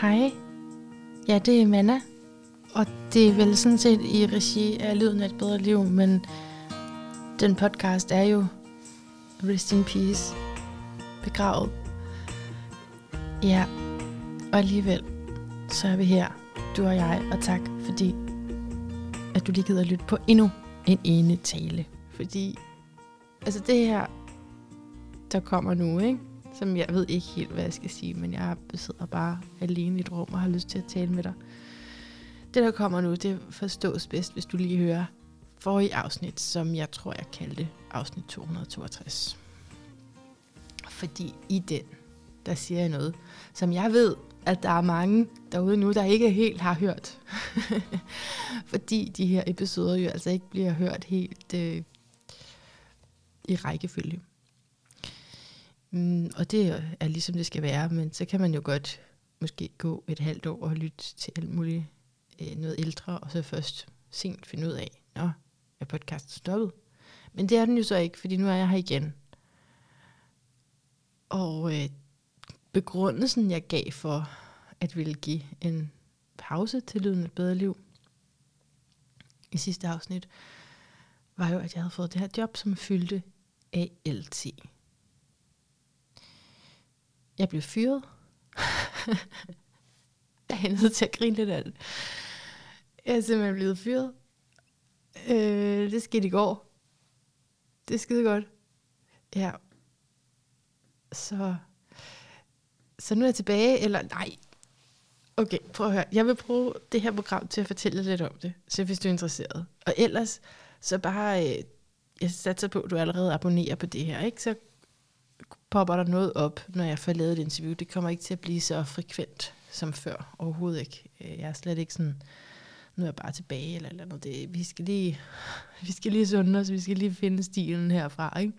Hej. Ja, det er Manna. Og det er vel sådan set i regi af Lyden af et bedre liv, men den podcast er jo Rest in Peace. Begravet. Ja, og alligevel, så er vi her, du og jeg, og tak fordi, at du lige gider lytte på endnu en ene tale. Fordi, altså det her, der kommer nu, ikke? Som jeg ved ikke helt, hvad jeg skal sige, men jeg sidder bare alene i et rum og har lyst til at tale med dig. Det, der kommer nu, det forstås bedst, hvis du lige hører forrige afsnit, som jeg tror, jeg kaldte afsnit 262. Fordi i den, der siger jeg noget, som jeg ved, at der er mange derude nu, der ikke helt har hørt. Fordi de her episoder jo altså ikke bliver hørt helt øh, i rækkefølge. Mm, og det er ligesom det skal være, men så kan man jo godt måske gå et halvt år og lytte til alt muligt øh, noget ældre, og så først sent finde ud af, nå, er podcasten stoppet? Men det er den jo så ikke, fordi nu er jeg her igen. Og øh, begrundelsen, jeg gav for at ville give en pause til Lyden et bedre liv i sidste afsnit, var jo, at jeg havde fået det her job, som fyldte ALT. Jeg blev fyret. jeg er nødt til at grine lidt af det. Jeg er simpelthen blevet fyret. Øh, det skete i går. Det er skide godt. Ja. Så, så nu er jeg tilbage, eller nej. Okay, prøv at høre. Jeg vil bruge det her program til at fortælle lidt om det, så hvis du er interesseret. Og ellers, så bare, øh, jeg satser på, at du allerede abonnerer på det her, ikke? Så popper der noget op, når jeg får lavet et interview. Det kommer ikke til at blive så frekvent som før. Overhovedet ikke. Øh, jeg er slet ikke sådan, nu er jeg bare tilbage eller, eller noget. Det, vi, skal lige, vi skal lige sunde os, vi skal lige finde stilen herfra. Ikke?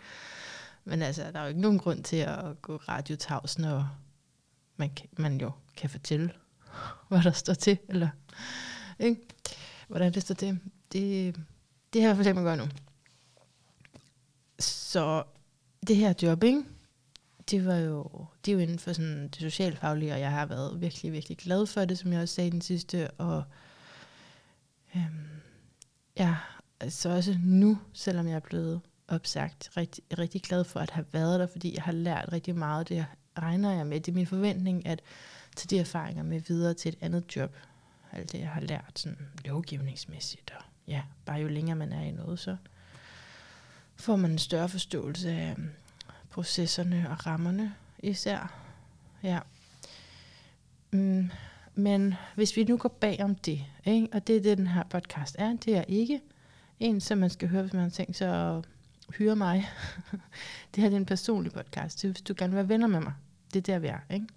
Men altså, der er jo ikke nogen grund til at gå radiotavs, når man, man jo kan fortælle, hvad der står til, eller ikke? hvordan det står til. Det, det har jeg for eksempel gøre nu. Så det her job, ikke? Det var jo, det er jo inden for sådan det socialfaglige, og jeg har været virkelig, virkelig glad for det, som jeg også sagde den sidste, og øhm, ja, så også nu, selvom jeg er blevet opsagt, rigtig, rigtig glad for at have været der, fordi jeg har lært rigtig meget, det regner jeg med, det er min forventning, at tage de erfaringer med videre til et andet job, alt det jeg har lært sådan lovgivningsmæssigt, og ja, bare jo længere man er i noget, så får man en større forståelse af, øhm, processerne og rammerne især. Ja. Mm, men hvis vi nu går bag om det, ikke? og det er det, den her podcast er, det er ikke en, som man skal høre, hvis man har tænkt sig at hyre mig. det her det er en personlig podcast, så hvis du gerne vil være venner med mig, det er der, vi er. Ikke?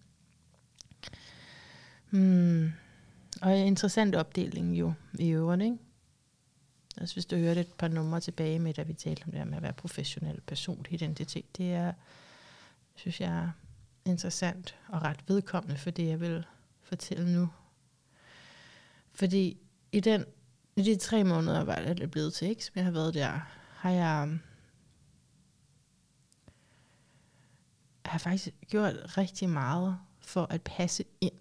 Mm. Og en interessant opdeling jo i øvrigt, ikke? Altså hvis du hørte et par numre tilbage med, da vi talte om det her med at være professionel personlig identitet, det er, synes jeg, er interessant og ret vedkommende for det, jeg vil fortælle nu. Fordi i, den, i de tre måneder, var det blevet til, ikke, som jeg har været der, har jeg, har faktisk gjort rigtig meget for at passe ind.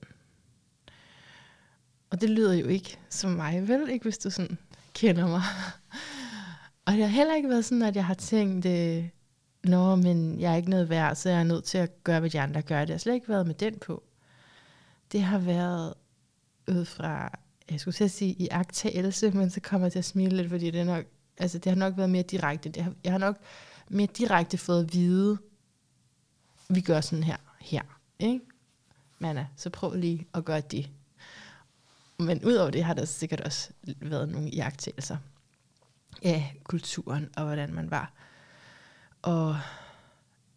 Og det lyder jo ikke som mig, vel? Ikke hvis du sådan kender mig. Og det har heller ikke været sådan, at jeg har tænkt, øh, Nå, men jeg er ikke noget værd, så jeg er nødt til at gøre, hvad de andre gør. Det har slet ikke været med den på. Det har været ud fra, jeg skulle til at sige i agtagelse, men så kommer jeg til at smile lidt, fordi det, er nok, altså, det har nok været mere direkte. Det har, jeg har nok mere direkte fået at vide, vi gør sådan her, her. Ikke? Manna, så prøv lige at gøre det. Men udover det har der sikkert også været nogle jagttagelser af kulturen og hvordan man var. Og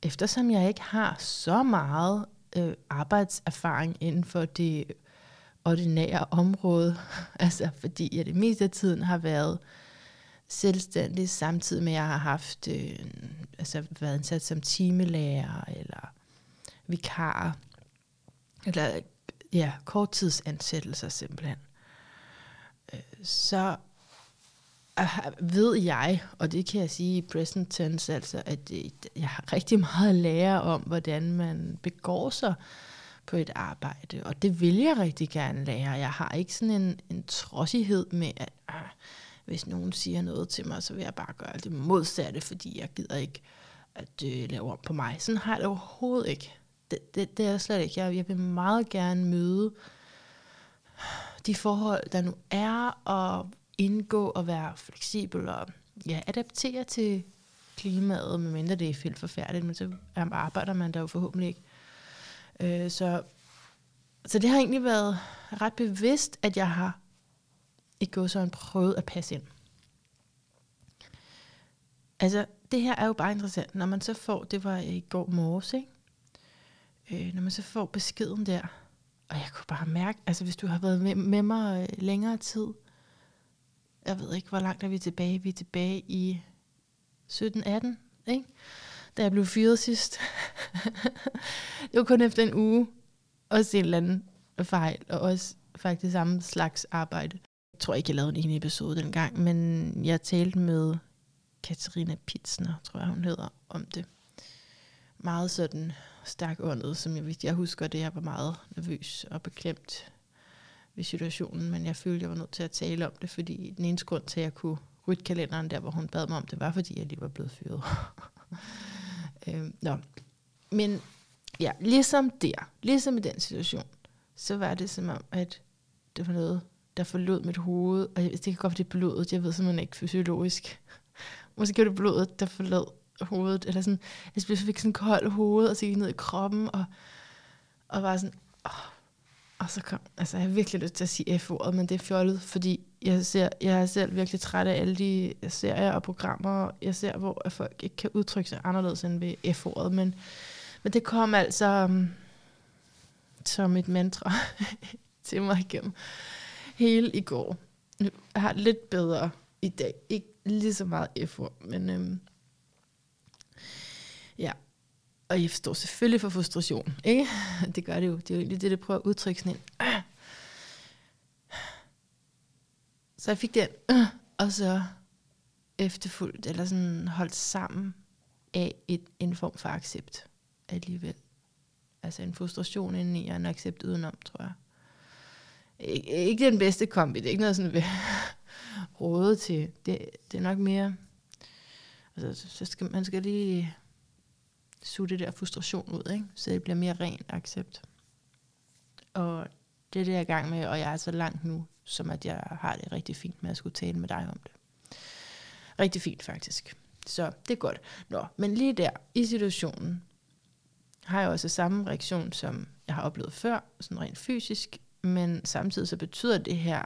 eftersom jeg ikke har så meget øh, arbejdserfaring inden for det ordinære område, altså fordi jeg det meste af tiden har været selvstændig, samtidig med at jeg har haft, øh, altså været ansat som timelærer eller vikar, eller ja, korttidsansættelser simpelthen, øh, så øh, ved jeg, og det kan jeg sige i present tense, altså, at øh, jeg har rigtig meget at lære om, hvordan man begår sig på et arbejde, og det vil jeg rigtig gerne lære. Jeg har ikke sådan en, en trodsighed med, at øh, hvis nogen siger noget til mig, så vil jeg bare gøre det modsatte, fordi jeg gider ikke at øh, lave om på mig. Sådan har jeg det overhovedet ikke. Det, det, det er jeg slet ikke. Jeg, jeg vil meget gerne møde de forhold, der nu er, og indgå og være fleksibel og ja, adaptere til klimaet, medmindre det er helt forfærdeligt, men så arbejder man der jo forhåbentlig ikke. Øh, så, så det har egentlig været ret bevidst, at jeg har i går sådan prøvet at passe ind. Altså, det her er jo bare interessant. Når man så får, det var i går morges, ikke? Øh, når man så får beskeden der, og jeg kunne bare mærke, altså hvis du har været med, med mig øh, længere tid, jeg ved ikke, hvor langt er vi tilbage, vi er tilbage i 17-18, ikke? Da jeg blev fyret sidst. det var kun efter en uge, også en eller anden fejl, og også faktisk samme slags arbejde. Jeg tror ikke, jeg lavede en episode dengang, men jeg talte med Katarina Pitsner, tror jeg hun hedder, om det. Meget sådan stærk åndet, som jeg, jeg husker det, jeg var meget nervøs og beklemt ved situationen, men jeg følte, jeg var nødt til at tale om det, fordi den eneste grund til, at jeg kunne rydde kalenderen der, hvor hun bad mig om det, var fordi jeg lige var blevet fyret. øhm, nå. Men ja, ligesom der, ligesom i den situation, så var det som om, at det var noget, der forlod mit hoved, og det kan godt være, det blodet, jeg ved simpelthen ikke fysiologisk. Måske var det blodet, der forlod hovedet, eller sådan, jeg fik sådan kold hoved, og så gik ned i kroppen, og, og var sådan, åh, og så kom, altså jeg har virkelig lyst til at sige F-ordet, men det er fjollet, fordi jeg, ser, jeg er selv virkelig træt af alle de serier og programmer, jeg ser, hvor at folk ikke kan udtrykke sig anderledes end ved F-ordet, men, men det kom altså um, som et mantra til mig igennem hele i går. Jeg har lidt bedre i dag. Ikke lige så meget F-ord, men øhm, ja, og jeg forstår selvfølgelig for frustration, ikke? Det gør det jo. Det er jo egentlig det, det prøver at udtrykke sådan en. Så jeg fik den, og så efterfuldt, eller sådan holdt sammen af et, en form for accept alligevel. Altså en frustration indeni, og en accept udenom, tror jeg. Ik- ikke den bedste kombi, det er ikke noget sådan, vi råde til. Det, det er nok mere, altså så skal, man skal lige suge det der frustration ud, ikke? så det bliver mere ren accept. Og det er det, jeg er i gang med, og jeg er så langt nu, som at jeg har det rigtig fint med at skulle tale med dig om det. Rigtig fint faktisk. Så det er godt. Nå, men lige der, i situationen, har jeg også samme reaktion, som jeg har oplevet før, sådan rent fysisk, men samtidig så betyder det her,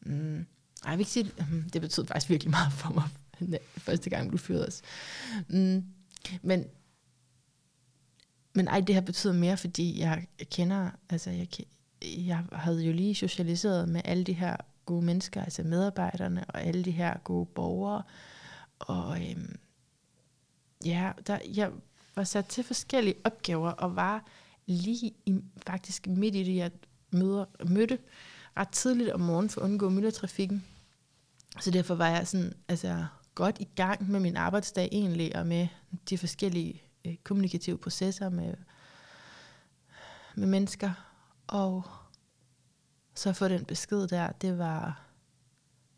mm, ej, jeg vil ikke sige, mm, det betyder faktisk virkelig meget for mig, første gang du fyrede os. Mm, men men ej, det har betydet mere, fordi jeg, kender, altså jeg, jeg havde jo lige socialiseret med alle de her gode mennesker, altså medarbejderne og alle de her gode borgere. Og øhm, ja, der, jeg var sat til forskellige opgaver og var lige i, faktisk midt i det, jeg møder, mødte ret tidligt om morgenen for at undgå myldretrafikken. Så derfor var jeg sådan, altså, godt i gang med min arbejdsdag egentlig, og med de forskellige øh, kommunikative processer med, med mennesker. Og så få den besked der, det var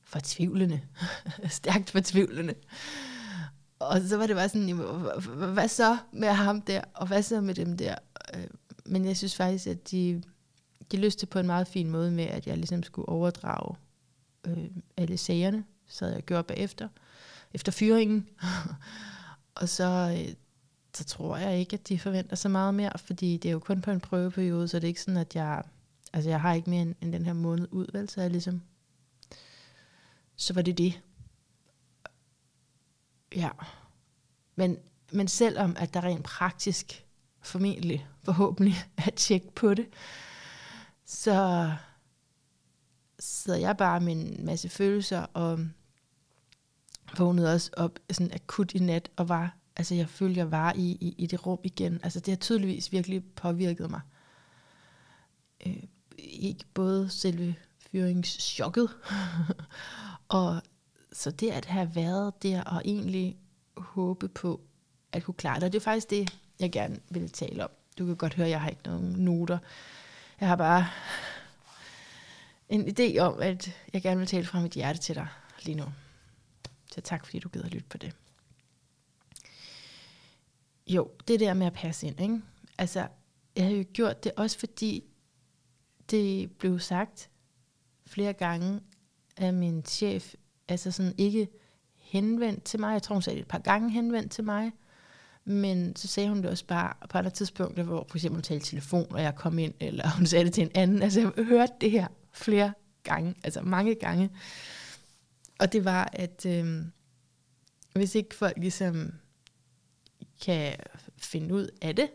fortvivlende. Stærkt fortvivlende. Og så var det bare sådan, hvad så med ham der, og hvad så med dem der? Øh, men jeg synes faktisk, at de, de løste på en meget fin måde med, at jeg ligesom skulle overdrage øh, alle sagerne, så jeg gjorde bagefter, efter fyringen. og så, øh, så tror jeg ikke, at de forventer så meget mere, fordi det er jo kun på en prøveperiode, så det er ikke sådan, at jeg, altså jeg har ikke mere end, end den her måned ud, vel, så jeg ligesom, så var det det. Ja. Men, men selvom at der rent praktisk, formentlig, forhåbentlig, at tjekke på det, så sidder jeg bare med en masse følelser, og vågnede også op sådan akut i nat, og var, altså jeg følte, jeg var i, i, i det rum igen. Altså det har tydeligvis virkelig påvirket mig. Øh, ikke både selve fyringschokket, og så det at have været der, og egentlig håbe på at kunne klare det, og det er faktisk det, jeg gerne vil tale om. du kan godt høre, at jeg har ikke nogen noter. Jeg har bare en idé om, at jeg gerne vil tale fra mit hjerte til dig lige nu. Så tak, fordi du gider lytte på det. Jo, det der med at passe ind, ikke? Altså, jeg har jo gjort det også fordi, det blev sagt flere gange af min chef, altså sådan ikke henvendt til mig. Jeg tror, hun sagde det et par gange henvendt til mig. Men så sagde hun det også bare på andre tidspunkter, hvor for eksempel hun talte telefon, og jeg kom ind, eller hun sagde det til en anden. Altså jeg hørte det her flere gange, altså mange gange. Og det var, at øh, hvis ikke folk ligesom kan finde ud af det,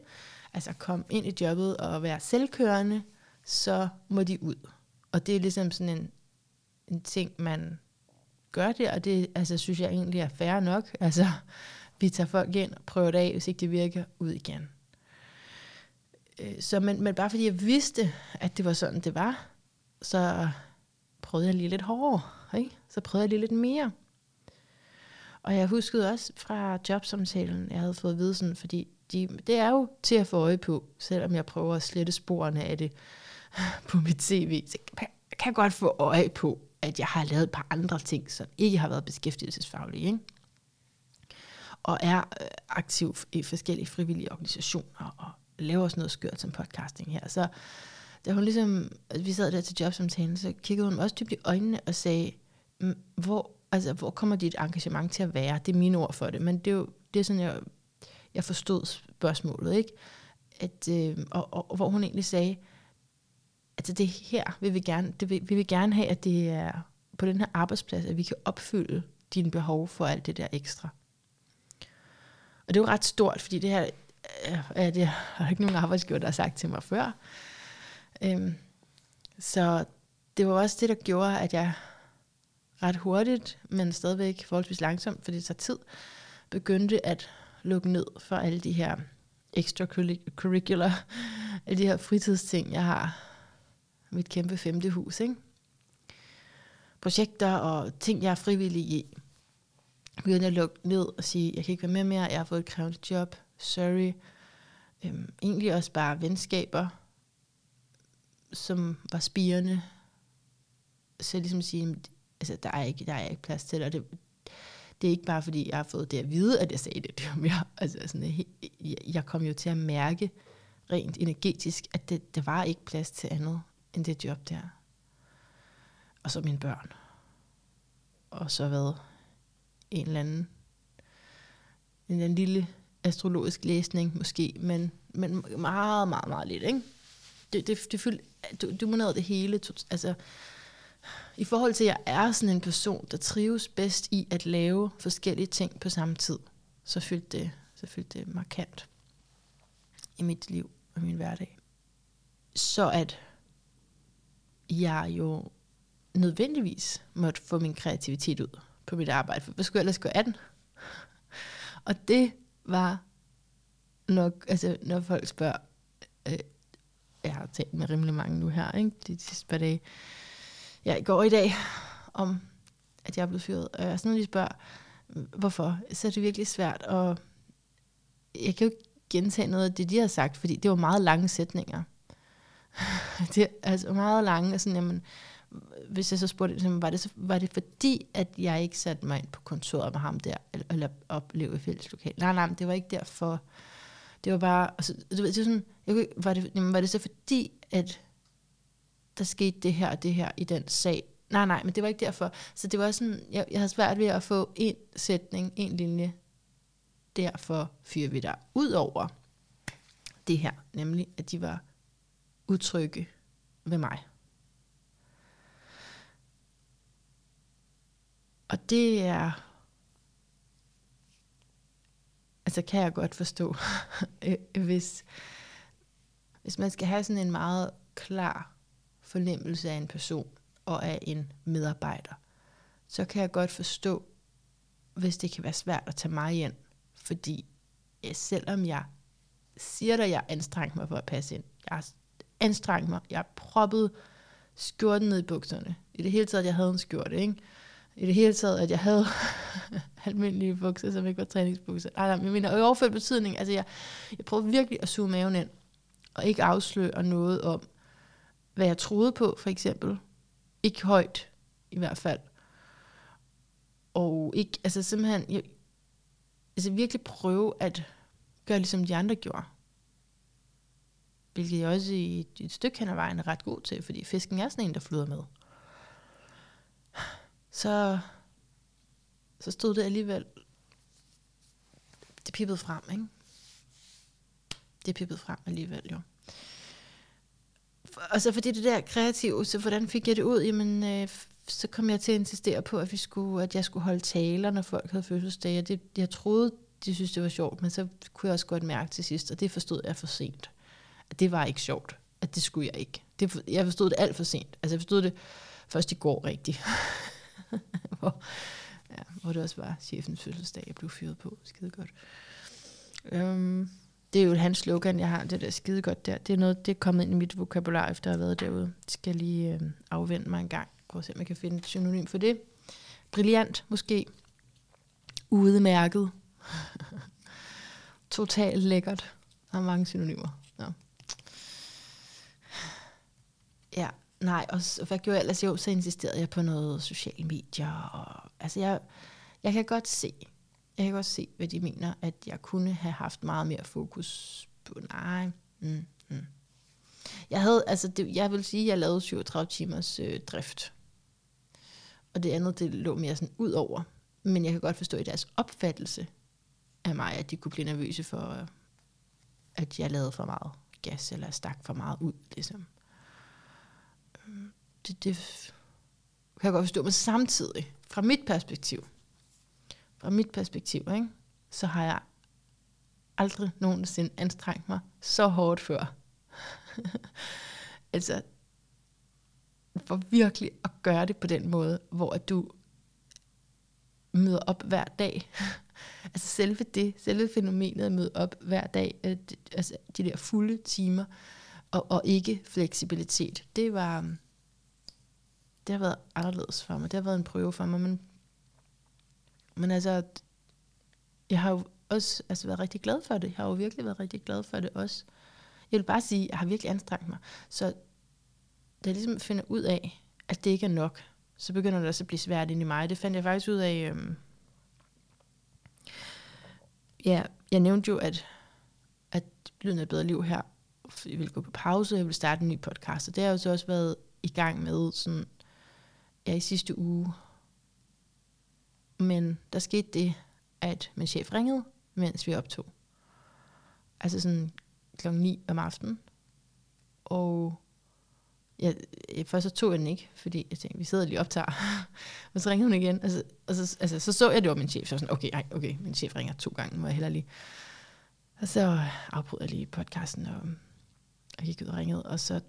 altså komme ind i jobbet og være selvkørende, så må de ud. Og det er ligesom sådan en, en ting, man gør det, og det altså, synes jeg egentlig er fair nok. Altså, vi tager folk ind og prøver det af, hvis ikke det virker, ud igen. Øh, så, men, men bare fordi jeg vidste, at det var sådan, det var, så prøvede jeg lige lidt hårdere. Ikke? Så prøvede jeg lige lidt mere. Og jeg huskede også fra jobsamtalen, jeg havde fået at vide sådan, fordi de, det er jo til at få øje på, selvom jeg prøver at slette sporene af det på mit CV, så kan jeg godt få øje på, at jeg har lavet et par andre ting, som ikke har været beskæftigelsesfaglige. Ikke? Og er øh, aktiv i forskellige frivillige organisationer, og laver også noget skørt som podcasting her. Så da hun ligesom, vi sad der til jobsamtalen, så kiggede hun også dybt i øjnene og sagde, hvor, altså, hvor kommer dit engagement til at være? Det er mine ord for det, men det er jo det er sådan, jeg, jeg forstod spørgsmålet, ikke? At, øh, og, og, og, hvor hun egentlig sagde, altså det her vil vi gerne, det vil, vi vil gerne have, at det er på den her arbejdsplads, at vi kan opfylde dine behov for alt det der ekstra. Og det er jo ret stort, fordi det her øh, er det har ikke nogen arbejdsgiver, der har sagt til mig før. Øhm, så det var også det, der gjorde, at jeg ret hurtigt, men stadigvæk forholdsvis langsomt, fordi det tager tid, begyndte at lukke ned for alle de her extracurricular, alle de her fritidsting, jeg har. Mit kæmpe femte hus, ikke? Projekter og ting, jeg er frivillig i. Begyndte at lukke ned og sige, jeg kan ikke være med mere, jeg har fået et krævende job, sorry. Øhm, egentlig også bare venskaber, som var spirende. Så ligesom sige, altså, der er ikke, der er ikke plads til det, og det, det er ikke bare fordi, jeg har fået det at vide, at jeg sagde det. det var mere, altså sådan, jeg, jeg kom jo til at mærke rent energetisk, at det, der var ikke plads til andet end det job der. Og så mine børn. Og så hvad? En eller anden, en eller anden lille astrologisk læsning måske, men, men meget, meget, meget lidt, ikke? Det, det, det fyldte, du, du må det hele. Altså, i forhold til, at jeg er sådan en person, der trives bedst i at lave forskellige ting på samme tid, så fyldte det, så fyldte det markant i mit liv og min hverdag. Så at jeg jo nødvendigvis måtte få min kreativitet ud på mit arbejde, for hvad skulle jeg ellers gå af den? Og det var nok, altså når folk spørger, øh, jeg har talt med rimelig mange nu her, ikke, de sidste par dage, ja, i går i dag, om at jeg er blevet fyret. Og jeg sådan, lige spørger, hvorfor, så er det virkelig svært, og jeg kan jo ikke gentage noget af det, de har sagt, fordi det var meget lange sætninger. det er altså meget lange, og sådan, jamen, hvis jeg så spurgte, var det, så, var det fordi, at jeg ikke satte mig ind på kontoret med ham der, eller, eller opleve fælles lokal. Nej, nej, det var ikke derfor. Det var bare, altså, du ved, det var sådan, jeg, var, det, jamen, var det så fordi, at der skete det her og det her i den sag. Nej, nej, men det var ikke derfor. Så det var sådan, jeg, jeg havde svært ved at få en sætning, en linje. Derfor fyrer vi der ud over det her, nemlig at de var utrygge ved mig. Og det er, altså kan jeg godt forstå, øh, hvis, hvis man skal have sådan en meget klar fornemmelse af en person og af en medarbejder, så kan jeg godt forstå, hvis det kan være svært at tage mig ind, fordi selvom jeg siger dig, at jeg anstrengte mig for at passe ind, jeg anstrengte mig, jeg proppede skjorten ned i bukserne. I det hele taget, at jeg havde en skjorte, ikke? I det hele taget, at jeg havde almindelige bukser, som ikke var træningsbukser. Nej, nej, men jeg mener, i overført betydning, altså jeg, jeg prøvede virkelig at suge maven ind. og ikke afsløre noget om, hvad jeg troede på, for eksempel. Ikke højt, i hvert fald. Og ikke, altså simpelthen, jeg, altså virkelig prøve at gøre ligesom de andre gjorde. Hvilket jeg også i et, et stykke hen ad vejen er ret god til, fordi fisken er sådan en, der flyder med. Så, så stod det alligevel, det pippede frem, ikke? Det pippede frem alligevel, jo. Og så fordi det der kreative, så hvordan fik jeg det ud? Jamen, øh, så kom jeg til at insistere på, at, vi skulle, at jeg skulle holde taler, når folk havde fødselsdag. Og det, jeg troede, de synes, det var sjovt, men så kunne jeg også godt mærke til sidst, og det forstod jeg for sent. At det var ikke sjovt. At det skulle jeg ikke. Det, jeg forstod det alt for sent. Altså jeg forstod det først i går rigtigt. hvor, ja, hvor det også var chefens fødselsdag, jeg blev fyret på. Skide godt. Um, det er jo hans slogan, jeg har, det der skide godt der. Det er noget, det er kommet ind i mit vokabular, efter at have været derude. Det skal jeg lige øh, afvente mig en gang. Prøv at se, om jeg kan finde et synonym for det. Brilliant, måske. Udmærket. Totalt lækkert. Der er mange synonymer. Ja. ja, nej, og så, hvad gjorde jeg ellers? Jo, så insisterede jeg på noget sociale medier. Og, altså, jeg, jeg kan godt se, jeg kan godt se, hvad de mener, at jeg kunne have haft meget mere fokus på. Nej, mm, mm. Jeg havde, altså det, jeg vil sige, at jeg lavede 37 timers øh, drift. Og det andet, det lå mere sådan ud over. Men jeg kan godt forstå i deres opfattelse af mig, at de kunne blive nervøse for, at jeg lavede for meget gas, eller stak for meget ud, ligesom. Øh, det, det kan jeg godt forstå, men samtidig, fra mit perspektiv, fra mit perspektiv, ikke, så har jeg aldrig nogensinde anstrengt mig så hårdt før. altså, for virkelig at gøre det på den måde, hvor at du møder op hver dag. altså selve det, selve fænomenet at møde op hver dag, øh, altså de der fulde timer, og, og ikke fleksibilitet, det var, det har været anderledes for mig. Det har været en prøve for mig, men men altså, jeg har jo også altså, været rigtig glad for det. Jeg har jo virkelig været rigtig glad for det også. Jeg vil bare sige, at jeg har virkelig anstrengt mig. Så da jeg ligesom finder ud af, at det ikke er nok, så begynder det også at blive svært ind i mig. Det fandt jeg faktisk ud af... Øhm, ja, jeg nævnte jo, at, at Lyden af et bedre liv her, jeg ville gå på pause, jeg ville starte en ny podcast, og det har jeg jo så også været i gang med sådan, ja, i sidste uge, men der skete det, at min chef ringede, mens vi optog. Altså sådan klokken 9 om aftenen. Og jeg, jeg, først så tog jeg den ikke, fordi jeg tænkte, vi sidder lige optager. og så ringede hun igen, altså, og så, altså, så så jeg, det var min chef. Så var sådan, okay, ej, okay, min chef ringer to gange, må jeg heller lige. Og så afbrød jeg lige podcasten, og, og gik ud og ringede, og så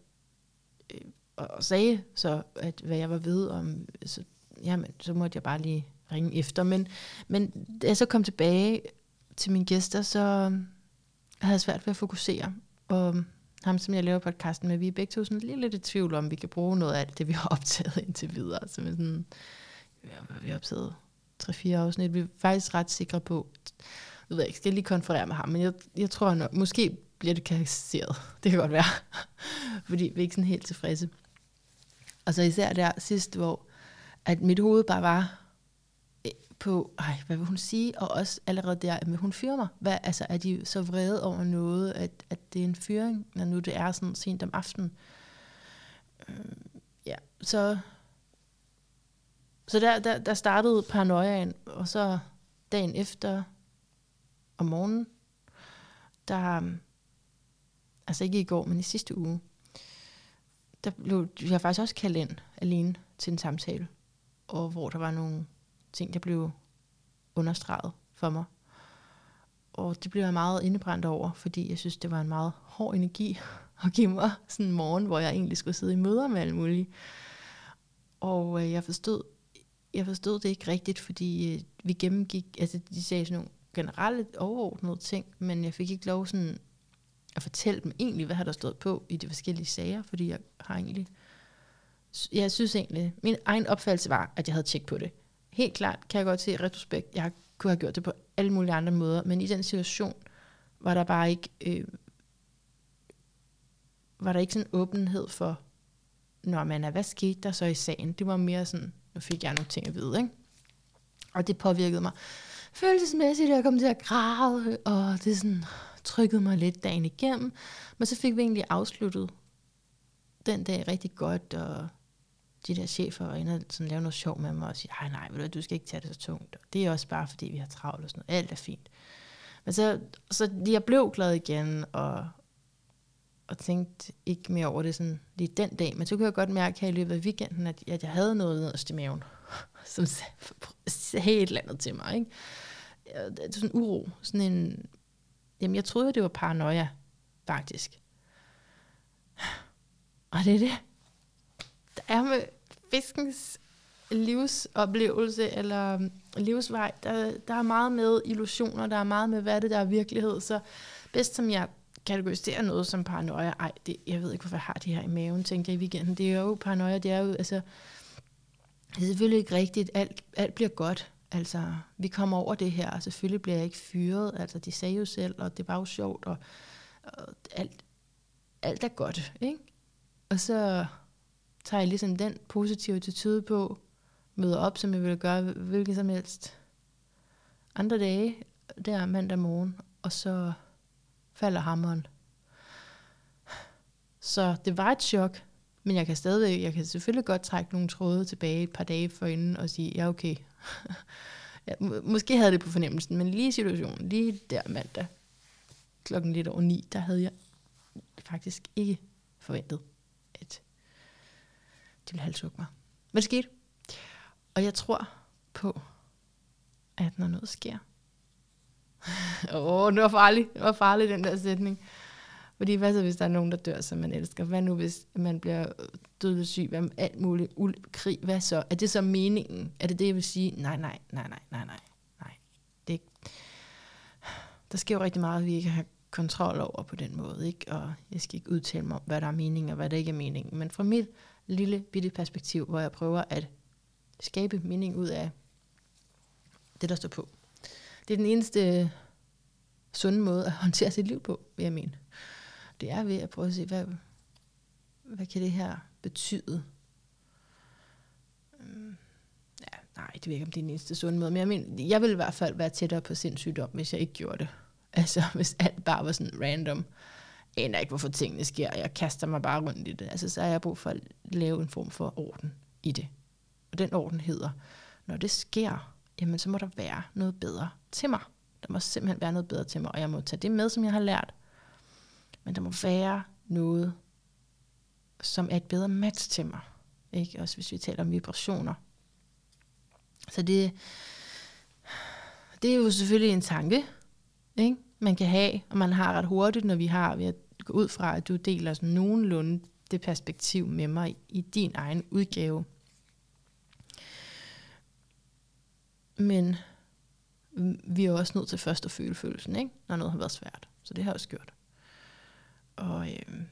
øh, og sagde så, at hvad jeg var ved om, så, jamen, så måtte jeg bare lige ringe efter. Men, men da jeg så kom tilbage til mine gæster, så havde jeg svært ved at fokusere. Og ham, som jeg laver podcasten med, vi er begge to sådan lidt, lidt i tvivl om, vi kan bruge noget af alt det, vi har optaget indtil videre. Så sådan, vi har optaget 3-4 afsnit. Vi er faktisk ret sikre på, jeg ved ikke, skal jeg lige konferere med ham, men jeg, jeg tror nok, måske bliver det karakteriseret. Det kan godt være. Fordi vi er ikke sådan helt tilfredse. Og så især der sidst, hvor at mit hoved bare var, på, ej, hvad vil hun sige? Og også allerede der, vil hun fyre mig? Hvad, altså, er de så vrede over noget, at, at det er en fyring, når nu det er sådan sent om aftenen? Øh, ja, så, så der, der, der startede paranoiaen, og så dagen efter om morgenen, der, altså ikke i går, men i sidste uge, der blev jeg faktisk også kaldt ind alene til en samtale, og hvor der var nogle ting, der blev understreget for mig. Og det blev jeg meget indebrændt over, fordi jeg synes, det var en meget hård energi at give mig sådan en morgen, hvor jeg egentlig skulle sidde i møder med alle mulige. Og øh, jeg forstod, jeg forstod det ikke rigtigt, fordi øh, vi gennemgik, altså de sagde sådan nogle generelle overordnede ting, men jeg fik ikke lov sådan at fortælle dem egentlig, hvad har der stået på i de forskellige sager, fordi jeg har egentlig, jeg synes egentlig, min egen opfattelse var, at jeg havde tjekket på det helt klart kan jeg godt se retrospekt, jeg kunne have gjort det på alle mulige andre måder, men i den situation var der bare ikke, øh, var der ikke sådan åbenhed for, når man er, hvad skete der så i sagen? Det var mere sådan, nu fik jeg nogle ting at vide, ikke? Og det påvirkede mig følelsesmæssigt, jeg kom til at græde, og det sådan trykkede mig lidt dagen igennem. Men så fik vi egentlig afsluttet den dag rigtig godt, og de der chefer og ender sådan lave noget sjov med mig og sige, nej, nej, ved du, du skal ikke tage det så tungt. Og det er også bare, fordi vi har travlt og sådan noget. Alt er fint. Men så, så jeg blev glad igen, og, og tænkte ikke mere over det sådan lige den dag. Men så kunne jeg godt mærke her i løbet af weekenden, at, at jeg havde noget nederst i maven, som sagde et eller andet til mig. Ikke? Det er sådan en uro. Sådan en, jamen jeg troede, det var paranoia, faktisk. Og det er det. Der er med fiskens livsoplevelse eller um, livsvej, der, der er meget med illusioner, der er meget med, hvad det der er virkelighed. Så bedst som jeg kategoriserer noget som paranoia, ej, det, jeg ved ikke, hvorfor jeg har det her i maven, tænkte jeg i weekenden. Det er jo paranoia, det er jo, altså, det er selvfølgelig ikke rigtigt, alt, alt bliver godt. Altså, vi kommer over det her, og selvfølgelig bliver jeg ikke fyret. Altså, de sagde jo selv, og det var jo sjovt, og, og alt, alt er godt, ikke? Og så tager jeg ligesom den positive attitude på, møder op, som jeg ville gøre hvilken som helst andre dage, der mandag morgen, og så falder hammeren. Så det var et chok, men jeg kan stadigvæk, jeg kan selvfølgelig godt trække nogle tråde tilbage et par dage forinden og sige, ja okay. ja, måske havde det på fornemmelsen, men lige situationen, lige der mandag, klokken lidt over ni, der havde jeg faktisk ikke forventet, de ville halshugge mig. Men det skete. Og jeg tror på, at når noget sker, Åh, oh, det var farligt. Det var farligt, den der sætning. Fordi hvad så, hvis der er nogen, der dør, som man elsker? Hvad nu, hvis man bliver dødelig syg? Hvad alt muligt? Uld, krig? Hvad så? Er det så meningen? Er det det, jeg vil sige? Nej, nej, nej, nej, nej, nej. nej. Det, der sker jo rigtig meget, vi ikke har kontrol over på den måde. Ikke? Og jeg skal ikke udtale mig om, hvad der er meningen og hvad der ikke er meningen. Men fra mit lille bitte perspektiv, hvor jeg prøver at skabe mening ud af det, der står på. Det er den eneste sunde måde at håndtere sit liv på, vil jeg mene. Det er ved at prøve at se, hvad, hvad kan det her betyde? Øhm, ja, nej, det ved ikke, om det er den eneste sunde måde, men jeg, mener, jeg vil i hvert fald være tættere på sindssygdom, hvis jeg ikke gjorde det. Altså, hvis alt bare var sådan random. Øh, aner ikke, hvorfor tingene sker. Jeg kaster mig bare rundt i det. Altså, så har jeg brug for at lave en form for orden i det. Og den orden hedder, når det sker, jamen så må der være noget bedre til mig. Der må simpelthen være noget bedre til mig, og jeg må tage det med, som jeg har lært. Men der må være noget, som er et bedre match til mig. Ikke? Også hvis vi taler om vibrationer. Så det, det er jo selvfølgelig en tanke, ikke? man kan have, og man har ret hurtigt, når vi har vi har gå ud fra, at du deler sådan nogenlunde det perspektiv med mig i din egen udgave. Men vi er også nødt til først at føle følelsen, ikke? når noget har været svært. Så det har jeg også gjort. Og øh,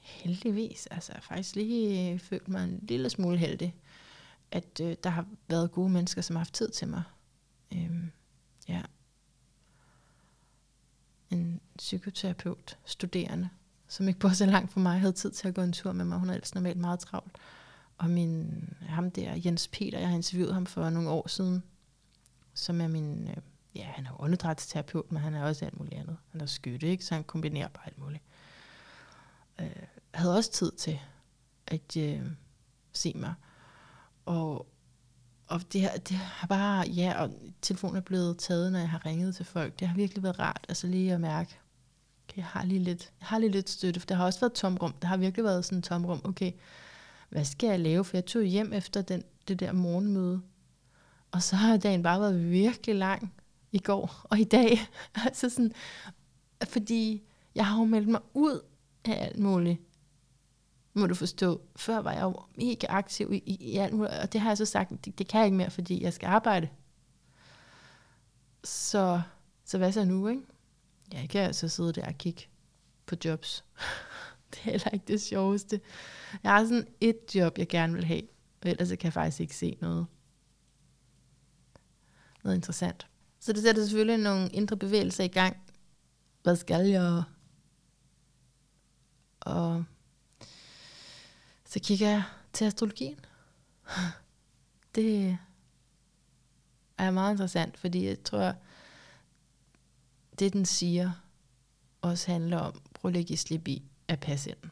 heldigvis, altså jeg har faktisk lige følt mig en lille smule heldig, at øh, der har været gode mennesker, som har haft tid til mig. Øh, ja. En psykoterapeut, studerende, som ikke bor så langt fra mig, havde tid til at gå en tur med mig. Hun er ellers normalt meget travlt. Og min, ham der, Jens Peter, jeg har interviewet ham for nogle år siden, som er min, øh, ja, han er åndedrætsterapeut, men han er også alt muligt andet. Han er skytte, ikke? så han kombinerer bare alt muligt. Øh, havde også tid til at øh, se mig. Og, og det, har, det har bare, ja, og telefonen er blevet taget, når jeg har ringet til folk. Det har virkelig været rart, altså lige at mærke, okay, jeg har lige lidt, jeg har lige lidt støtte, for der har også været tomrum. Der har virkelig været sådan et tomrum, okay, hvad skal jeg lave? For jeg tog hjem efter den, det der morgenmøde, og så har dagen bare været virkelig lang i går og i dag. altså sådan, fordi jeg har jo meldt mig ud af alt muligt. Må du forstå. Før var jeg jo mega aktiv i, i, i alt muligt, og det har jeg så sagt, det, det kan jeg ikke mere, fordi jeg skal arbejde. Så, så hvad så nu, ikke? Jeg kan altså sidde der og kigge på jobs. det er heller ikke det sjoveste. Jeg har sådan et job, jeg gerne vil have, og ellers kan jeg faktisk ikke se noget noget interessant. Så det sætter selvfølgelig nogle indre bevægelser i gang. Hvad skal jeg? Og så kigger jeg til astrologien. Det er meget interessant, fordi jeg tror, det den siger, også handler om, prøv at slip i at passe ind.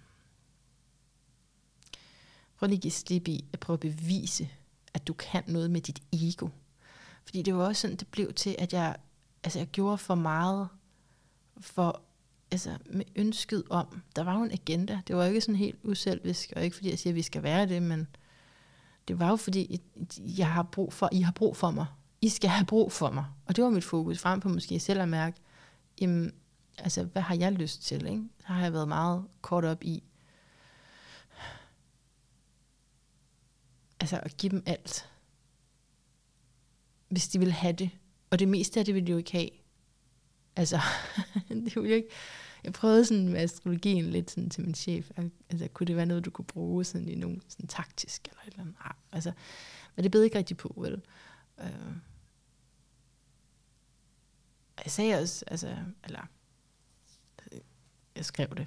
Prøv at slip i at prøve at bevise, at du kan noget med dit ego. Fordi det var også sådan, det blev til, at jeg, altså jeg gjorde for meget for, altså med ønsket om, der var jo en agenda. Det var jo ikke sådan helt uselvisk, og ikke fordi jeg siger, at vi skal være det, men det var jo fordi, jeg har brug for, I har brug for mig. I skal have brug for mig. Og det var mit fokus, frem på måske selv at mærke, jamen, altså, hvad har jeg lyst til? Ikke? Der har jeg været meget kort op i, altså at give dem alt. Hvis de vil have det. Og det meste af det vil de jo ikke have. Altså, det jo ikke... Jeg prøvede sådan med astrologien lidt sådan til min chef. Altså, kunne det være noget, du kunne bruge sådan i nogen sådan taktisk eller et eller andet? Ah, altså, men det bed ikke rigtig på, vel? Øh. Jeg sagde også, altså, eller, jeg skrev det.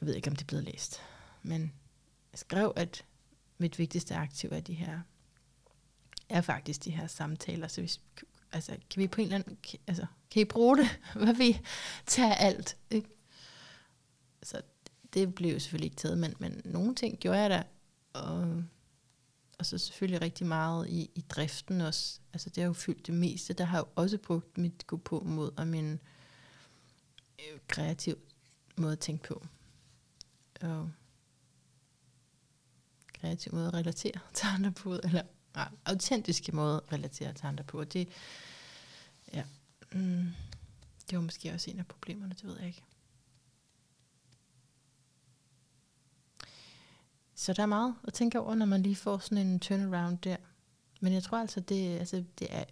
Jeg ved ikke, om det blev læst. Men jeg skrev, at mit vigtigste aktiv er de her, er faktisk de her samtaler. Så hvis, altså, kan vi på en eller anden, altså, kan I bruge det? Hvad vi tager alt? Ikke? Så det blev selvfølgelig ikke taget, men, men nogle ting gjorde jeg da, og, og så selvfølgelig rigtig meget i, i driften også. Altså det har jo fyldt det meste. Der har jeg jo også brugt mit gå på mod og min øh, kreativ måde at tænke på. Og kreativ måde at relatere til andre på, eller autentiske måde at relatere til andre på. Det, ja, mm, det var måske også en af problemerne, det ved jeg ikke. Så der er meget at tænke over, når man lige får sådan en turnaround der. Men jeg tror altså, det, altså, det er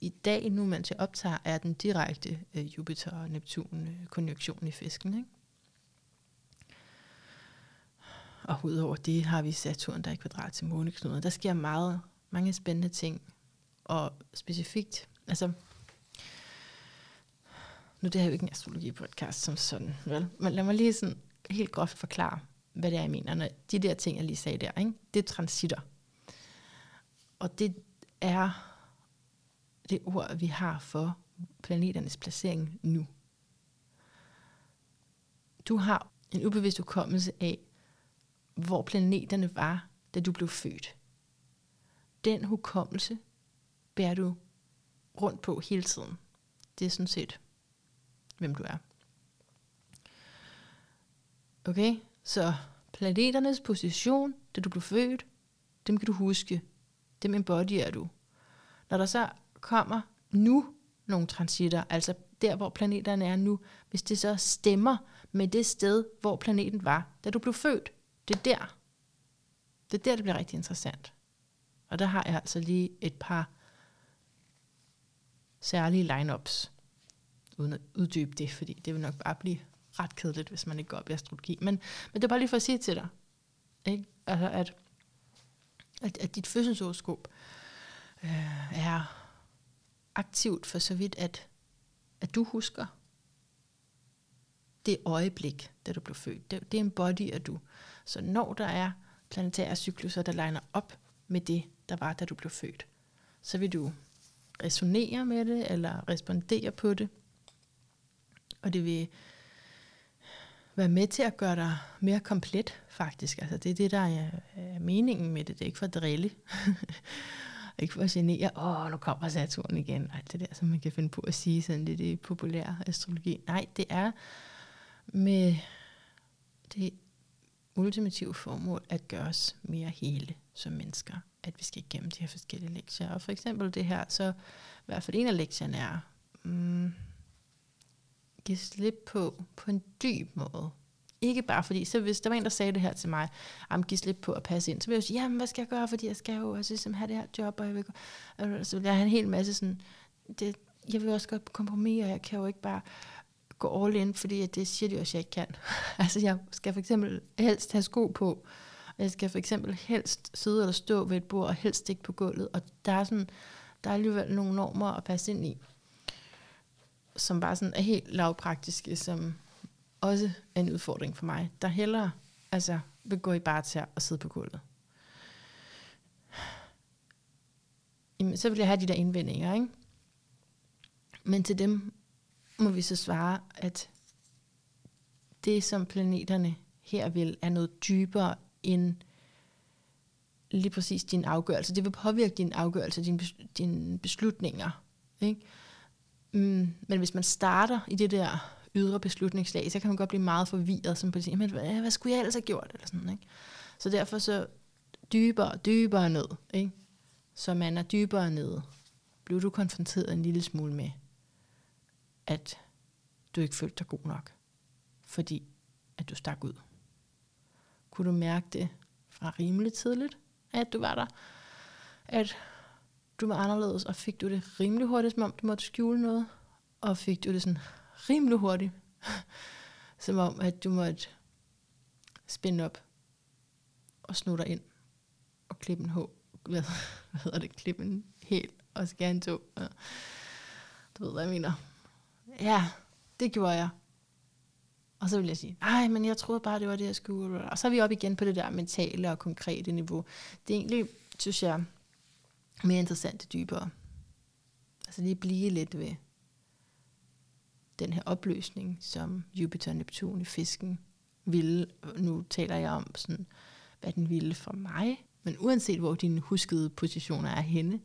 i dag, nu mens jeg optager, er den direkte øh, Jupiter og Neptun øh, konjunktion i fisken. Ikke? Og udover det har vi Saturn, der er kvadrat til måneknuden. Der sker meget, mange spændende ting. Og specifikt, altså, nu det er jo ikke en astrologi-podcast som sådan, vel? Men lad mig lige sådan helt groft forklare, hvad det er, jeg mener. Når de der ting, jeg lige sagde der, ikke? det er transitter. Og det er det ord, vi har for planeternes placering nu. Du har en ubevidst hukommelse af, hvor planeterne var, da du blev født. Den hukommelse bærer du rundt på hele tiden. Det er sådan set, hvem du er. Okay, så planeternes position, da du blev født, dem kan du huske. Dem embodyer du. Når der så kommer nu nogle transitter, altså der, hvor planeterne er nu, hvis det så stemmer med det sted, hvor planeten var, da du blev født, det er der. Det er der, det bliver rigtig interessant. Og der har jeg altså lige et par særlige lineups, uden at uddybe det, fordi det vil nok bare blive ret kedeligt, hvis man ikke går op i astrologi. Men, men det er bare lige for at sige til dig, ikke? Altså at, at, at dit fødselshoroskop øh, er aktivt for så vidt, at, at du husker det øjeblik, da du blev født. Det, det er en body af du. Så når der er planetære cykluser, der legner op med det, der var, da du blev født, så vil du resonere med det, eller respondere på det. Og det vil være med til at gøre dig mere komplet, faktisk. Altså, det er det, der er, er meningen med det. Det er ikke for at drille. ikke for at genere, åh, nu kommer Saturn igen. Alt det der, som man kan finde på at sige sådan lidt i populær astrologi. Nej, det er med det ultimative formål at gøre os mere hele som mennesker. At vi skal igennem de her forskellige lektier. Og for eksempel det her, så i hvert fald en af lektierne er, mm, give slip på, på en dyb måde. Ikke bare fordi, så hvis der var en, der sagde det her til mig, om give slip på at passe ind, så ville jeg sige, jamen hvad skal jeg gøre, fordi jeg skal jo også ligesom have det her job, og jeg vil, så vil jeg have en hel masse sådan, det, jeg vil også godt på kompromis, og jeg kan jo ikke bare gå all in, fordi det siger de også, at jeg ikke kan. altså jeg skal for eksempel helst have sko på, jeg skal for eksempel helst sidde eller stå ved et bord, og helst ikke på gulvet, og der er sådan, der er alligevel nogle normer at passe ind i, som bare sådan er helt lavpraktiske, som også er en udfordring for mig. Der hellere altså vil gå i bare til og sidde på gulvet. Jamen, så vil jeg have de der indvendinger, ikke? Men til dem må vi så svare, at det, som planeterne her vil, er noget dybere end lige præcis din afgørelse. Det vil påvirke din afgørelse, dine, dine beslutninger. Ikke? Mm, men hvis man starter i det der ydre beslutningslag, så kan man godt blive meget forvirret, som på sige, men hvad, hvad skulle jeg ellers have gjort? Eller sådan, ikke? Så derfor så dybere, dybere ned. Ikke? Så man er dybere nede. Bliver du konfronteret en lille smule med, at du ikke følte dig god nok, fordi at du stak ud. Kunne du mærke det fra rimelig tidligt, at du var der? At du var anderledes, og fik du det rimelig hurtigt, som om du måtte skjule noget? Og fik du det sådan rimelig hurtigt, som om at du måtte spænde op og snu dig ind og klippe en hår. Hvad, hvad hedder det? Klippe en helt og skære en tog. Du ved, hvad jeg mener. Ja, det gjorde jeg. Og så vil jeg sige, nej, men jeg troede bare, det var det, jeg skulle. Og så er vi op igen på det der mentale og konkrete niveau. Det er egentlig, synes jeg, mere interessant det dybere. Altså lige blive lidt ved den her opløsning, som Jupiter og Neptun i fisken ville. Nu taler jeg om, sådan, hvad den ville for mig. Men uanset hvor dine huskede positioner er henne,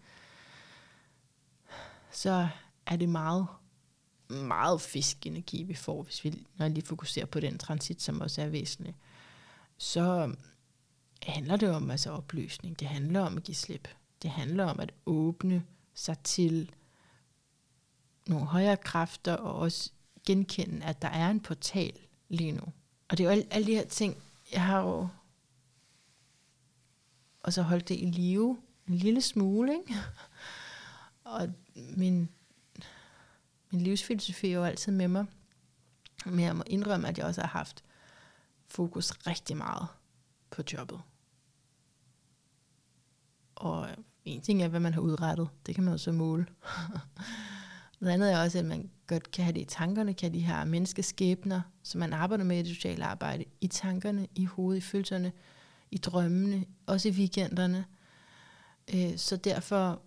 så er det meget meget fiskenergi, vi får, hvis vi når lige fokuserer på den transit, som også er væsentlig, så øhm, handler det om altså opløsning. Det handler om at give slip. Det handler om at åbne sig til nogle højere kræfter, og også genkende, at der er en portal lige nu. Og det er jo alle, alle de her ting, jeg har jo og så holdt det i live en lille smule, ikke? Og min min livsfilosofi er jo altid med mig. Men jeg må indrømme, at jeg også har haft fokus rigtig meget på jobbet. Og en ting er, hvad man har udrettet. Det kan man jo så måle. Noget andet er også, at man godt kan have det i tankerne, kan de her menneskeskæbner, som man arbejder med i det sociale arbejde, i tankerne, i hovedet, i følelserne, i drømmene, også i weekenderne. Øh, så derfor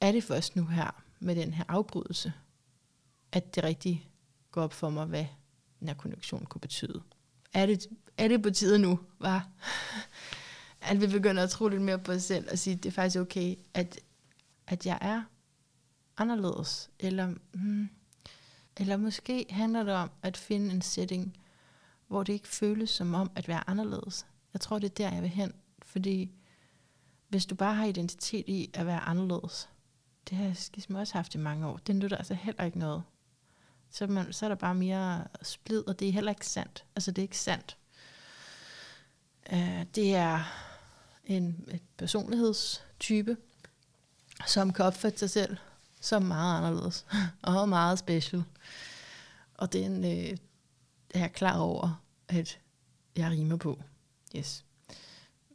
er det først nu her, med den her afbrydelse, at det rigtig går op for mig, hvad den her konjunktion kunne betyde. Er det, er det på tide nu, var? at vi begynder at tro lidt mere på os selv og sige, at det er faktisk okay, at, at jeg er anderledes. Eller, hmm, eller måske handler det om at finde en setting, hvor det ikke føles som om at være anderledes. Jeg tror, det er der, jeg vil hen. Fordi hvis du bare har identitet i at være anderledes, det har jeg skisme også haft i mange år. Den lytter altså heller ikke noget. Så, man, så er der bare mere splid, og det er heller ikke sandt. Altså det er ikke sandt. Uh, det er en et personlighedstype, som kan opfatte sig selv som meget anderledes, og meget special. Og den øh, er jeg klar over, at jeg rimer på. Yes.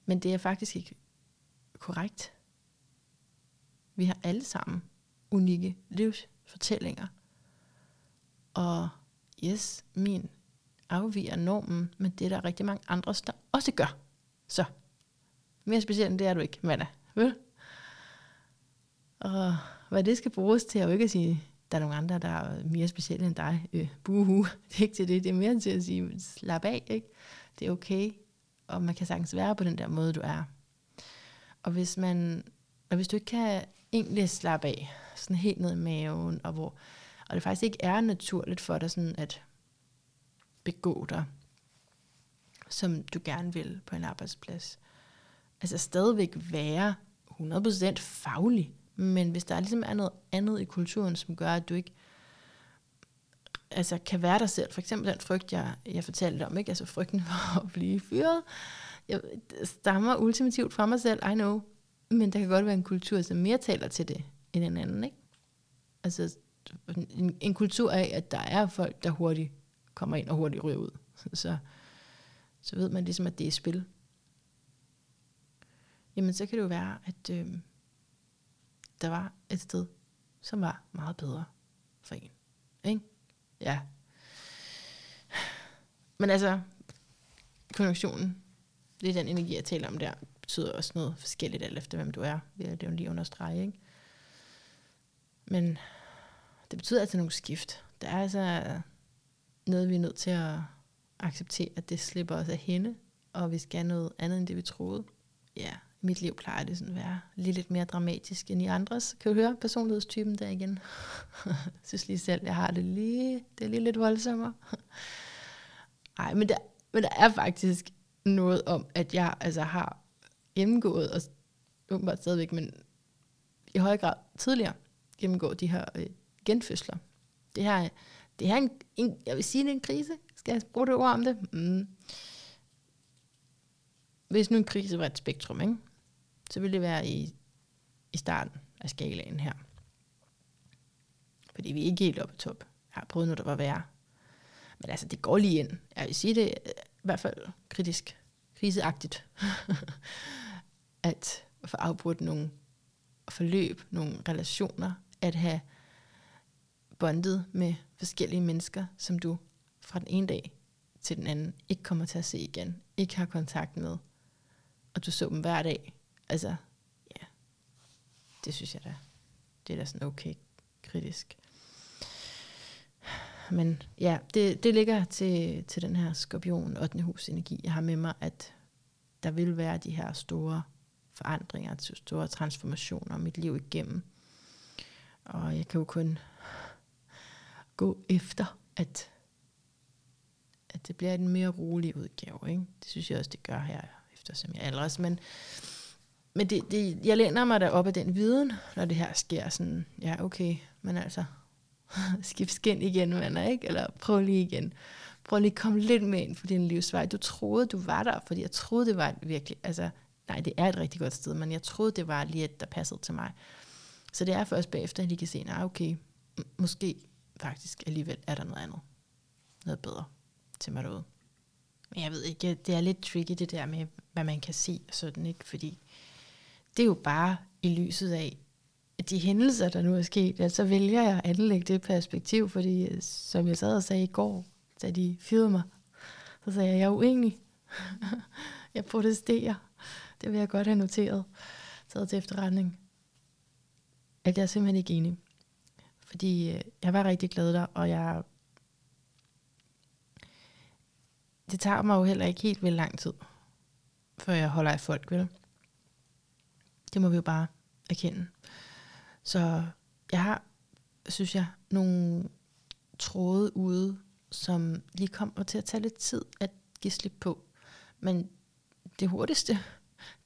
Men det er faktisk ikke korrekt. Vi har alle sammen unikke livsfortællinger. Og yes, min afviger normen, men det er der rigtig mange andre, der også gør. Så mere specielt end det er du ikke, Manna. Vel? Og hvad det skal bruges til, er jo ikke at sige, der er nogle andre, der er mere specielle end dig. Øh, buhu. Det er ikke til det. Det er mere til at sige, slap af. Ikke? Det er okay. Og man kan sagtens være på den der måde, du er. Og hvis man og hvis du ikke kan egentlig slappe af, sådan helt ned i maven, og hvor og det faktisk ikke er naturligt for dig sådan at begå dig, som du gerne vil på en arbejdsplads. Altså stadigvæk være 100% faglig, men hvis der ligesom er noget andet i kulturen, som gør, at du ikke altså, kan være dig selv, for eksempel den frygt, jeg, jeg fortalte om, ikke? altså frygten for at blive fyret, jeg stammer ultimativt fra mig selv, I know, men der kan godt være en kultur, som mere taler til det end en anden, ikke? Altså en, en kultur af, at der er folk, der hurtigt kommer ind og hurtigt ryger ud. Så, så ved man ligesom, at det er spil. Jamen, så kan det jo være, at øh, der var et sted, som var meget bedre for en. Ikke? Ja. Men altså, konjunktionen, det er den energi, jeg taler om der, betyder også noget forskelligt alt efter, hvem du er. Det er lige understrege, ikke? Men det betyder altså nogle skift. Der er altså noget, vi er nødt til at acceptere, at det slipper os af hende, og vi skal noget andet, end det vi troede. Ja, i mit liv plejer det sådan at være lige lidt mere dramatisk end i andres. Kan du høre personlighedstypen der igen? jeg synes lige selv, jeg har det lige, det er lige lidt voldsommere. Nej, men der, men der er faktisk noget om, at jeg altså har gennemgået, og åbenbart stadigvæk, men i høj grad tidligere, gennemgå de her øh, genfødsler. Det her, det her er en, en, jeg vil sige, det er en krise. Skal jeg bruge det ord om det? Mm. Hvis nu en krise var et spektrum, ikke? så ville det være i, i starten af skalaen her. Fordi vi er ikke helt oppe på top. Jeg har prøvet noget, der var værre. Men altså, det går lige ind. Jeg vil sige det i hvert fald kritisk, kriseagtigt, at få afbrudt nogle forløb, nogle relationer, at have bondet med forskellige mennesker, som du fra den ene dag til den anden ikke kommer til at se igen, ikke har kontakt med, og du så dem hver dag. Altså, ja, det synes jeg da, det er da sådan okay kritisk. Men ja, det, det ligger til, til den her skorpion 8. hus energi, jeg har med mig, at der vil være de her store forandringer, altså store transformationer mit liv igennem. Og jeg kan jo kun gå efter, at, at det bliver en mere rolig udgave. Ikke? Det synes jeg også, det gør her, eftersom jeg aldres. Men, men det, det, jeg læner mig da op af den viden, når det her sker. Sådan, ja, okay, men altså, skift skin igen, venner, ikke? Eller prøv lige igen. Prøv lige at komme lidt med ind på din livsvej. Du troede, du var der, fordi jeg troede, det var virkelig, altså, nej, det er et rigtig godt sted, men jeg troede, det var lige et, der passede til mig. Så det er først bagefter, at de kan se, nej, okay, måske faktisk alligevel er der noget andet. Noget bedre til mig derude. Men jeg ved ikke, det er lidt tricky det der med, hvad man kan se og sådan, ikke? Fordi det er jo bare i lyset af, de hændelser, der nu er sket, at så vælger jeg at anlægge det perspektiv, fordi som jeg sad og sagde i går, da de fyrede mig, så sagde jeg, jeg er uenig. jeg protesterer. Det vil jeg godt have noteret. Taget til efterretning. At jeg er simpelthen ikke enig. Fordi øh, jeg var rigtig glad der, og jeg... Det tager mig jo heller ikke helt vel lang tid, før jeg holder af folk, vel? Det må vi jo bare erkende. Så jeg har, synes jeg, nogle tråde ude, som lige kommer til at tage lidt tid at give slip på. Men det hurtigste,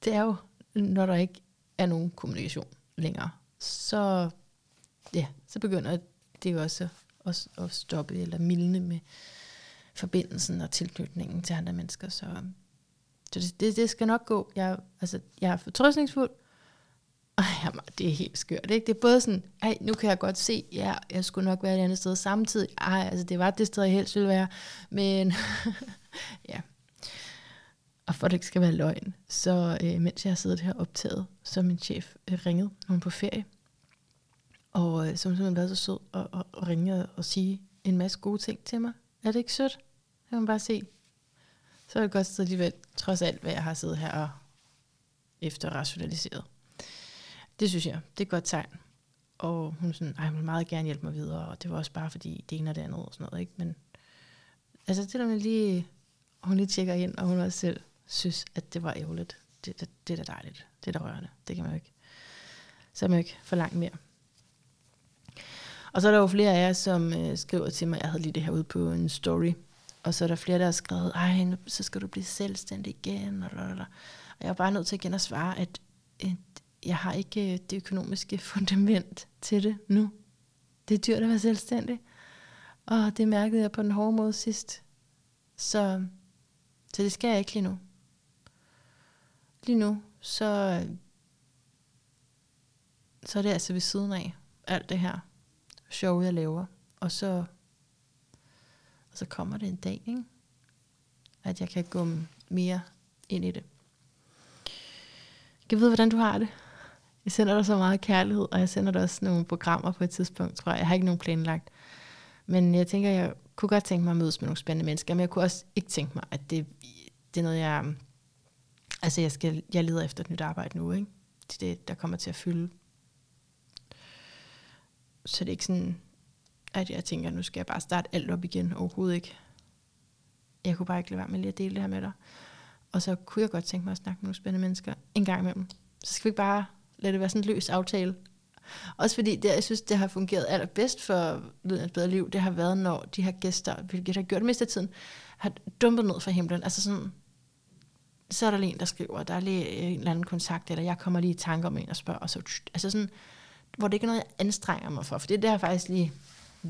det er jo, når der ikke er nogen kommunikation længere. Så, ja, så begynder det jo også at, at stoppe eller mildne med forbindelsen og tilknytningen til andre mennesker. Så, så det, det, det skal nok gå. Jeg, altså, jeg er fortrøstningsfuld, ej, det er helt skørt, ikke? Det er både sådan, ej, nu kan jeg godt se, ja, jeg skulle nok være et andet sted samtidig. Ej, altså det var det sted, jeg helst ville være. Men ja, og for at det ikke skal være løgn, så øh, mens jeg har siddet her optaget, så min chef øh, ringede, hun på ferie. Og øh, så hun simpelthen været så sød og, at, at ringe og sige en masse gode ting til mig. Er det ikke sødt? Jeg kan man bare se. Så er det godt sted alligevel, trods alt, hvad jeg har siddet her og efterrationaliseret. Det synes jeg, det er et godt tegn. Og hun sådan, Ej, hun vil meget gerne hjælpe mig videre, og det var også bare fordi det ene og det andet og sådan noget, ikke? Men altså det der med lige, hun lige tjekker ind, og hun også selv synes, at det var ærgerligt. Det, det, det er da dejligt. Det er da rørende. Det kan man jo ikke. Så man ikke for langt mere. Og så er der jo flere af jer, som øh, skriver til mig, jeg havde lige det her ude på en story, og så er der flere, der har skrevet, ej, nu, så skal du blive selvstændig igen, og, og, jeg er bare nødt til igen at svare, at, at jeg har ikke øh, det økonomiske fundament til det nu. Det er dyrt at være selvstændig. Og det mærkede jeg på den hårde måde sidst. Så, så det skal jeg ikke lige nu. Lige nu, så, så er det altså ved siden af alt det her sjove, jeg laver. Og så, og så kommer det en dag, ikke? at jeg kan gå mere ind i det. Jeg ved, hvordan du har det. Jeg sender dig så meget kærlighed, og jeg sender dig også nogle programmer på et tidspunkt, tror jeg. Jeg har ikke nogen planlagt. Men jeg tænker, jeg kunne godt tænke mig at mødes med nogle spændende mennesker, men jeg kunne også ikke tænke mig, at det det er noget, jeg... Altså, jeg, skal, jeg leder efter et nyt arbejde nu, ikke? Det er det, der kommer til at fylde. Så det er ikke sådan, at jeg tænker, nu skal jeg bare starte alt op igen. Overhovedet ikke. Jeg kunne bare ikke lade være med lige at dele det her med dig. Og så kunne jeg godt tænke mig at snakke med nogle spændende mennesker en gang imellem. Så skal vi ikke bare lade det være sådan en løs aftale. Også fordi det, jeg synes, det har fungeret allerbedst for Lyden et bedre liv, det har været, når de her gæster, hvilket har gjort det meste af tiden, har dumpet ned fra himlen. Altså sådan, så er der lige en, der skriver, der er lige øh, en eller anden kontakt, eller jeg kommer lige i tanke om en og spørger, og så, altså sådan, hvor det ikke er noget, jeg anstrenger mig for. For det, det har jeg faktisk lige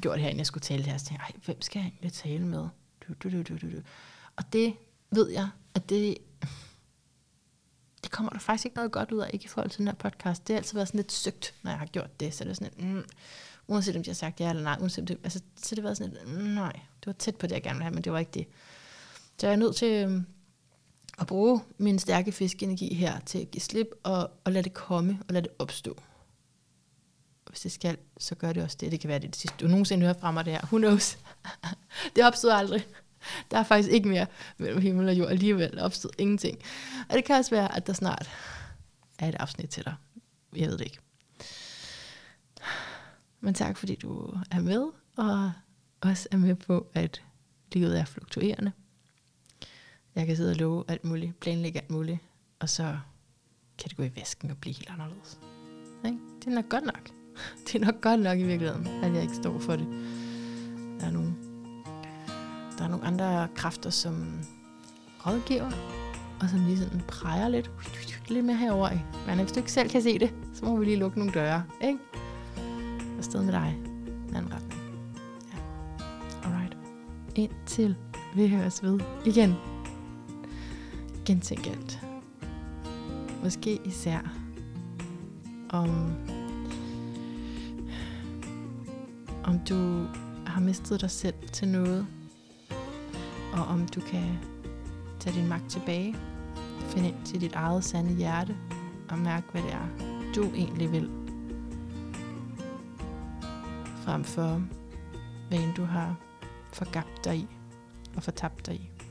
gjort her, inden jeg skulle tale her. Så tænkte jeg, hvem skal jeg egentlig tale med? Du, du, du, du, du. Og det ved jeg, at det, det kommer der faktisk ikke noget godt ud af, ikke i forhold til den her podcast. Det har altid været sådan lidt søgt, når jeg har gjort det. Så det er sådan lidt, mm, uanset om de har sagt ja eller nej, uanset om det, altså, så det har været sådan lidt, mm, nej, det var tæt på det, jeg gerne ville have, men det var ikke det. Så jeg er nødt til øhm, at bruge min stærke fiskenergi her til at give slip og, og lade det komme og lade det opstå. Hvis det skal, så gør det også det. Det kan være det, det sidste, du nogensinde hører fra mig, det her. Who knows? det opstod aldrig. Der er faktisk ikke mere mellem himmel og jord alligevel. Der opstod ingenting. Og det kan også være, at der snart er et afsnit til dig. Jeg ved det ikke. Men tak, fordi du er med, og også er med på, at livet er fluktuerende. Jeg kan sidde og love alt muligt, planlægge alt muligt, og så kan det gå i vasken og blive helt anderledes. Ikke? Det er nok godt nok. Det er nok godt nok i virkeligheden, at jeg ikke står for det. Der er nogle, der er nogle andre kræfter, som rådgiver, og som lige sådan præger lidt, lidt mere herover. Men hvis du ikke selv kan se det, så må vi lige lukke nogle døre, ikke? Og sted med dig. En anden retning. Ja. Alright. Indtil vi høres ved igen gentænke alt. Måske især om om du har mistet dig selv til noget, og om du kan tage din magt tilbage, finde ind til dit eget sande hjerte, og mærke, hvad det er, du egentlig vil. Frem for, hvad end du har forgabt dig i og fortabt dig i.